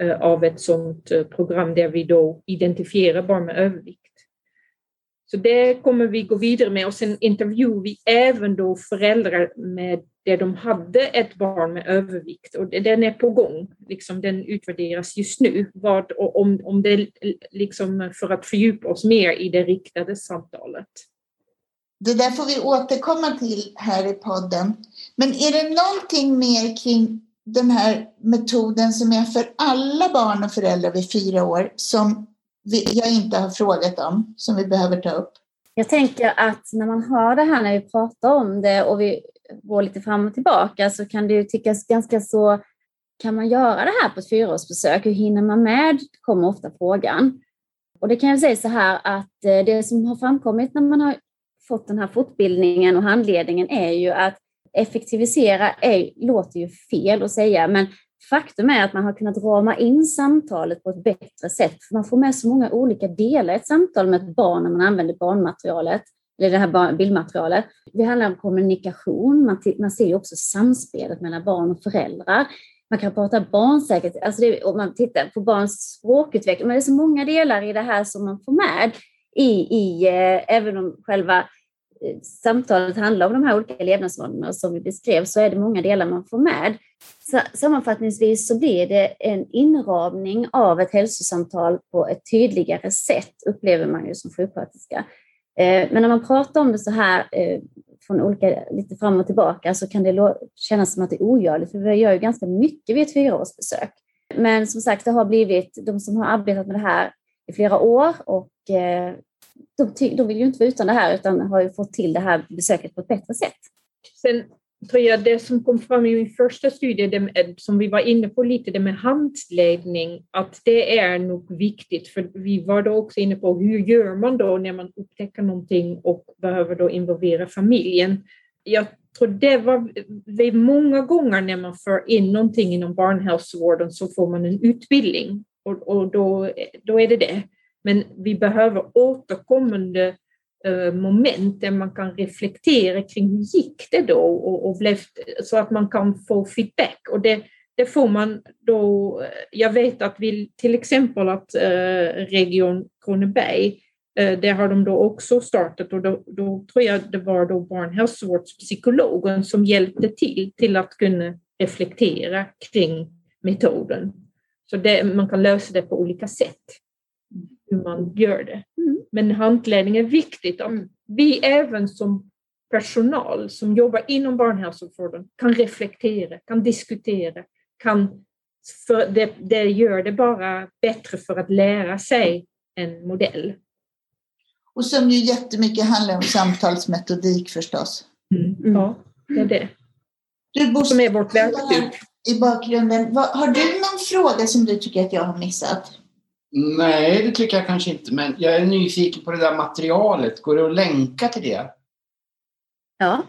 Eh, av ett sådant eh, program där vi då identifierar barn med övervikt. Så det kommer vi gå vidare med och sen intervjuar vi även då föräldrar med där de hade ett barn med övervikt och den är på gång. Liksom den utvärderas just nu. Vad, om, om det liksom för att fördjupa oss mer i det riktade samtalet. Det där får vi återkomma till här i podden. Men är det någonting mer kring den här metoden som är för alla barn och föräldrar vid fyra år som vi, jag inte har frågat om, som vi behöver ta upp? Jag tänker att när man hör det här, när vi pratar om det och vi går lite fram och tillbaka så kan det ju tyckas ganska så, kan man göra det här på ett fyraårsbesök? Hur hinner man med? kommer ofta frågan. Och det kan jag säga så här att eh, det som har framkommit när man har fått den här fortbildningen och handledningen är ju att effektivisera är, låter ju fel att säga, men faktum är att man har kunnat rama in samtalet på ett bättre sätt. man får med så många olika delar i ett samtal med ett barn när man använder barnmaterialet, eller det här bildmaterialet. Det handlar om kommunikation, man, man ser ju också samspelet mellan barn och föräldrar. Man kan prata barnsäkerhet, alltså det, om man tittar på barns språkutveckling, men det är så många delar i det här som man får med i, i eh, även om själva eh, samtalet handlar om de här olika levnadsvanorna som vi beskrev så är det många delar man får med. Så, sammanfattningsvis så blir det en inramning av ett hälsosamtal på ett tydligare sätt upplever man ju som sjuksköterska. Eh, men när man pratar om det så här eh, från olika, lite fram och tillbaka så kan det kännas som att det är ogörligt för vi gör ju ganska mycket vid ett fyraårsbesök. Men som sagt, det har blivit de som har arbetat med det här i flera år och eh, de, de vill ju inte vara utan det här utan har ju fått till det här besöket på ett bättre sätt. Sen tror jag det som kom fram i min första studie, det, som vi var inne på lite, det med handledning, att det är nog viktigt, för vi var då också inne på hur gör man då när man upptäcker någonting och behöver då involvera familjen. Jag tror det var det är många gånger när man för in någonting inom barnhälsovården så får man en utbildning och, och då, då är det det. Men vi behöver återkommande Eh, moment där man kan reflektera kring hur gick det då och, och blev, så att man kan få feedback. Och det, det får man då, eh, jag vet att vi till exempel att eh, Region Kronoberg, det där har de då också startat och då, då tror jag det var då barnhälsovårdspsykologen som hjälpte till till att kunna reflektera kring metoden. Så det, man kan lösa det på olika sätt, hur man gör det. Mm. Men handledning är viktigt. Att Mm. vi även som personal som jobbar inom barnhälsovården kan reflektera, kan diskutera, kan, för det, det gör det bara bättre för att lära sig en modell. Och som ju jättemycket handlar om samtalsmetodik förstås. Mm. Ja, det är det Du Bosse, som är vårt verktyg. i bakgrunden, har du någon fråga som du tycker att jag har missat? Nej, det tycker jag kanske inte. Men jag är nyfiken på det där materialet. Går det att länka till det? Ja,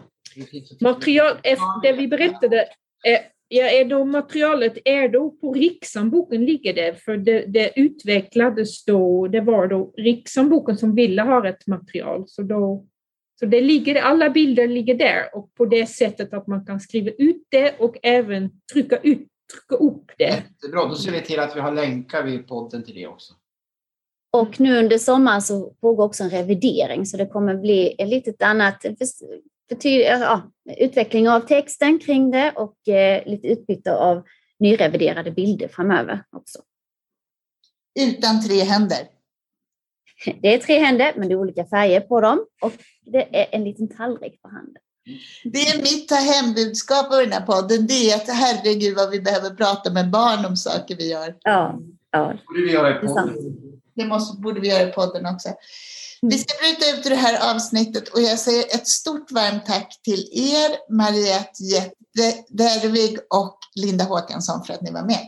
Material, efter det vi berättade, är, ja, då materialet är då på Rikssamboken ligger det, för det, det utvecklades då, det var då Rikssamboken som ville ha ett material, så då så det ligger, alla bilder ligger där och på det sättet att man kan skriva ut det och även trycka, ut, trycka upp det. Jättebra, då ser vi till att vi har länkar vid podden till det också. och nu under sommaren så pågår också en revidering så det kommer bli ett litet annat ja, utveckling av texten kring det och eh, lite utbyte av nyreviderade bilder framöver också. Utan tre händer. Det är tre händer, men det är olika färger på dem och det är en liten tallrik på handen. Det är mitt hem-budskap av den här podden. Det är att herregud vad vi behöver prata med barn om saker vi gör. Ja, ja. Det borde vi göra i podden. Det måste, borde vi göra i podden också. Vi ska bryta ut ur det här avsnittet och jag säger ett stort varmt tack till er, Mariette Jette Dervig och Linda Håkansson för att ni var med.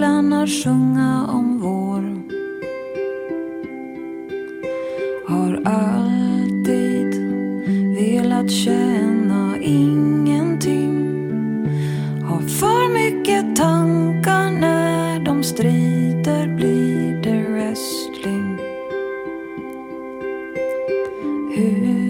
Fåglarna sjunga om vår. Har alltid velat känna ingenting. Har för mycket tankar när de strider blir det wrestling. Hur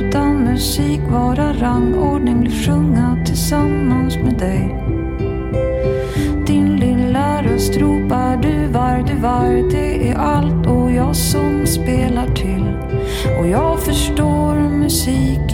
utan musik vara rangordning Vill sjunga tillsammans med dig. Din lilla röst ropar du var, du var Det är allt. Och jag som spelar till. Och jag förstår musik